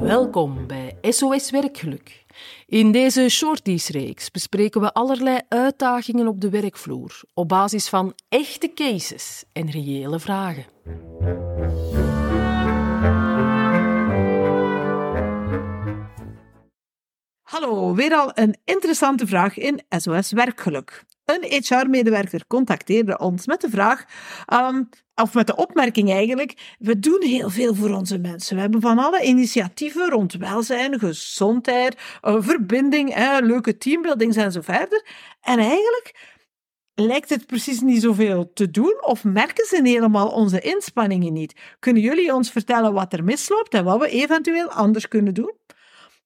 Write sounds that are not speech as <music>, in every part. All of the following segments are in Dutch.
Welkom bij SOS Werkgeluk. In deze shorties-reeks bespreken we allerlei uitdagingen op de werkvloer op basis van echte cases en reële vragen. Hallo, weer al een interessante vraag in SOS Werkgeluk. Een HR-medewerker contacteerde ons met de vraag, ehm, of met de opmerking eigenlijk, we doen heel veel voor onze mensen. We hebben van alle initiatieven rond welzijn, gezondheid, uh, verbinding, leuke teambuildings en zo verder. En eigenlijk lijkt het precies niet zoveel te doen of merken ze helemaal onze inspanningen niet? Kunnen jullie ons vertellen wat er misloopt en wat we eventueel anders kunnen doen?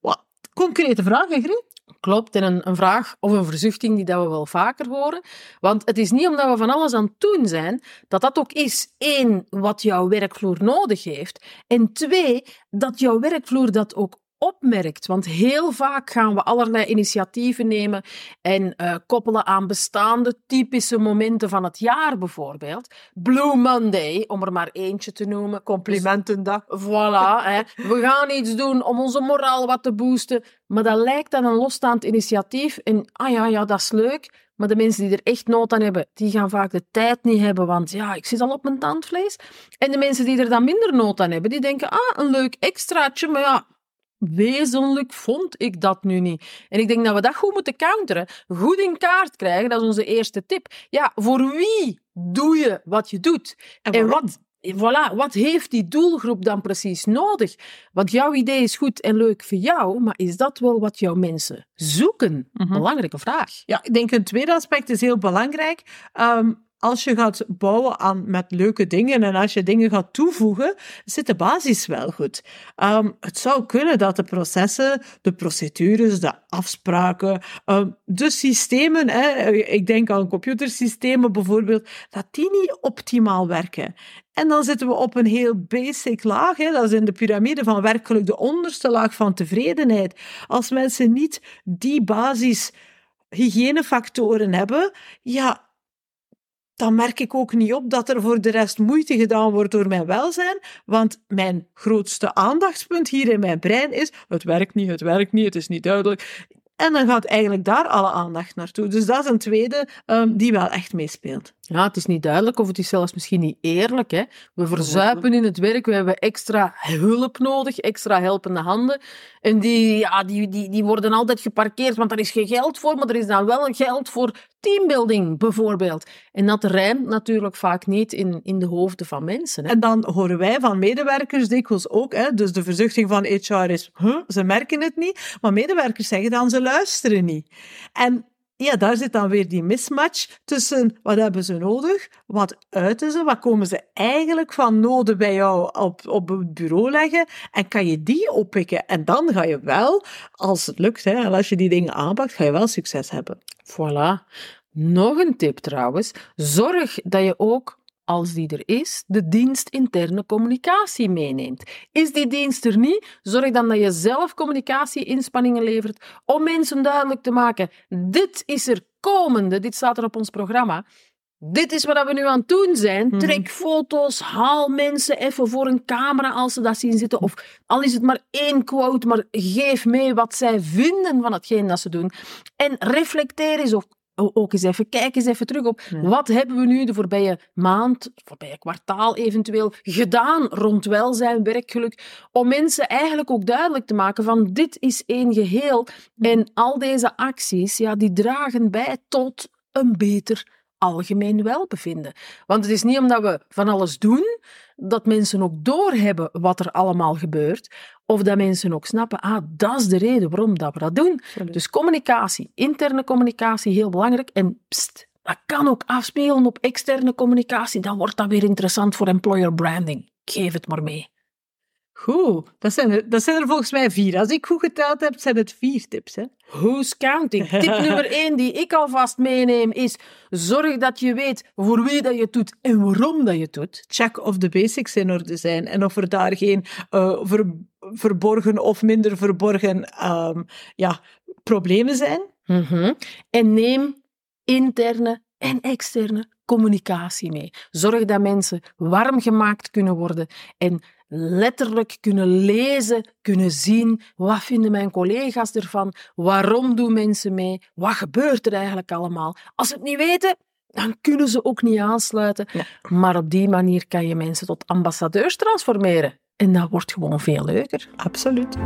Wat concrete vragen, Griet? Klopt, en een, vraag of een verzuchting die dat we wel vaker horen. Want het is niet omdat we van alles aan het doen zijn, dat dat ook is, één, wat jouw werkvloer nodig heeft, en twee, dat jouw werkvloer dat ook opmerkt. Want heel vaak gaan we allerlei initiatieven nemen en uh, koppelen aan bestaande typische momenten van het jaar bijvoorbeeld. Blue Monday, om er maar eentje te noemen. Complimentendag. Voilà. hè. We gaan iets doen om onze moraal wat te boosten. Maar dat lijkt dan een losstaand initiatief. En ah ja, ja, dat is leuk. Maar de mensen die er echt nood aan hebben, die gaan vaak de tijd niet hebben, want ja, ik zit al op mijn tandvlees. En de mensen die er dan minder nood aan hebben, die denken, ah, een leuk extraatje, maar ja, wezenlijk vond ik dat nu niet. En ik denk dat we dat goed moeten counteren. Goed in kaart krijgen, dat is onze eerste tip. Ja, voor wie doe je wat je doet? En, wat, voilà, wat heeft die doelgroep dan precies nodig? Want jouw idee is goed en leuk voor jou, maar is dat wel wat jouw mensen zoeken? Mhm. Belangrijke vraag. Ja, ik denk een tweede aspect is heel belangrijk. Um, als je gaat bouwen aan, met leuke dingen en als je dingen gaat toevoegen, zit de basis wel goed. Um, het zou kunnen dat de processen, de procedures, de afspraken, um, de systemen, hè, ik denk aan computersystemen bijvoorbeeld, dat die niet optimaal werken. En dan zitten we op een heel basic laag. Hè. Dat is in de piramide van werkelijk de onderste laag van tevredenheid. Als mensen niet die basis hygiënefactoren hebben, ja, dan merk ik ook niet op dat er voor de rest moeite gedaan wordt door mijn welzijn. Want mijn grootste aandachtspunt hier in mijn brein is: het werkt niet, het werkt niet, het is niet duidelijk. En dan gaat eigenlijk daar alle aandacht naartoe. Dus dat is een tweede um, die wel echt meespeelt. Ja, het is niet duidelijk of het is zelfs misschien niet eerlijk. Hè? We verzuipen in het werk, we hebben extra hulp nodig, extra helpende handen. En die, ja, die, die, die worden altijd geparkeerd, want er is geen geld voor, maar er is dan wel geld voor teambuilding, bijvoorbeeld. En dat rijmt natuurlijk vaak niet in, in de hoofden van mensen. Hè? En dan horen wij van medewerkers dikwijls ook, hè, dus de verzuchting van HR is, huh, ze merken het niet, maar medewerkers zeggen dan, ze luisteren niet. En ja, daar zit dan weer die mismatch tussen wat hebben ze nodig, wat uiten ze, wat komen ze eigenlijk van noden bij jou op, op het bureau leggen en kan je die oppikken. En dan ga je wel, als het lukt, hè, en als je die dingen aanpakt, ga je wel succes hebben. Voilà. Nog een tip trouwens, zorg dat je ook als die er is, de dienst interne communicatie meeneemt. Is die dienst er niet, zorg dan dat je zelf communicatieinspanningen levert om mensen duidelijk te maken: dit is er komende, dit staat er op ons programma. Dit is wat we nu aan het doen zijn. Mhm. Trek foto's, haal mensen even voor een camera als ze dat zien zitten. Of al is het maar één quote, maar geef mee wat zij vinden van hetgeen dat ze doen. En reflecteer eens of ook eens even, kijk eens even terug op wat hebben we nu de voorbije maand, voorbije kwartaal eventueel, gedaan rond welzijn, werkgeluk, om mensen eigenlijk ook duidelijk te maken van dit is één geheel. En al deze acties, ja, die dragen bij tot een beter algemeen welbevinden. Want het is niet omdat we van alles doen, dat mensen ook doorhebben wat er allemaal gebeurt, of dat mensen ook snappen, ah, dat is de reden waarom dat we dat doen. Dus communicatie, interne communicatie, heel belangrijk. En pst, dat kan ook afspelen op externe communicatie. Dan wordt dat weer interessant voor employer branding. Geef het maar mee. Goed, dat zijn, er, dat zijn er volgens mij vier. Als ik goed geteld heb, zijn het vier tips. Hè? Who's counting? Tip <laughs> nummer één die ik alvast meeneem is: zorg dat je weet voor wie dat je het doet en waarom dat je het doet. Check of de basics in orde zijn en of er daar geen uh, ver, verborgen of minder verborgen um, ja, problemen zijn. Mm -hmm. En neem interne en externe communicatie mee. Zorg dat mensen warm gemaakt kunnen worden en letterlijk kunnen lezen, kunnen zien wat vinden mijn collega's ervan, waarom doen mensen mee, wat gebeurt er eigenlijk allemaal. Als ze het niet weten, dan kunnen ze ook niet aansluiten. Maar op die manier kan je mensen tot ambassadeurs transformeren. En dat wordt gewoon veel leuker. Absoluut.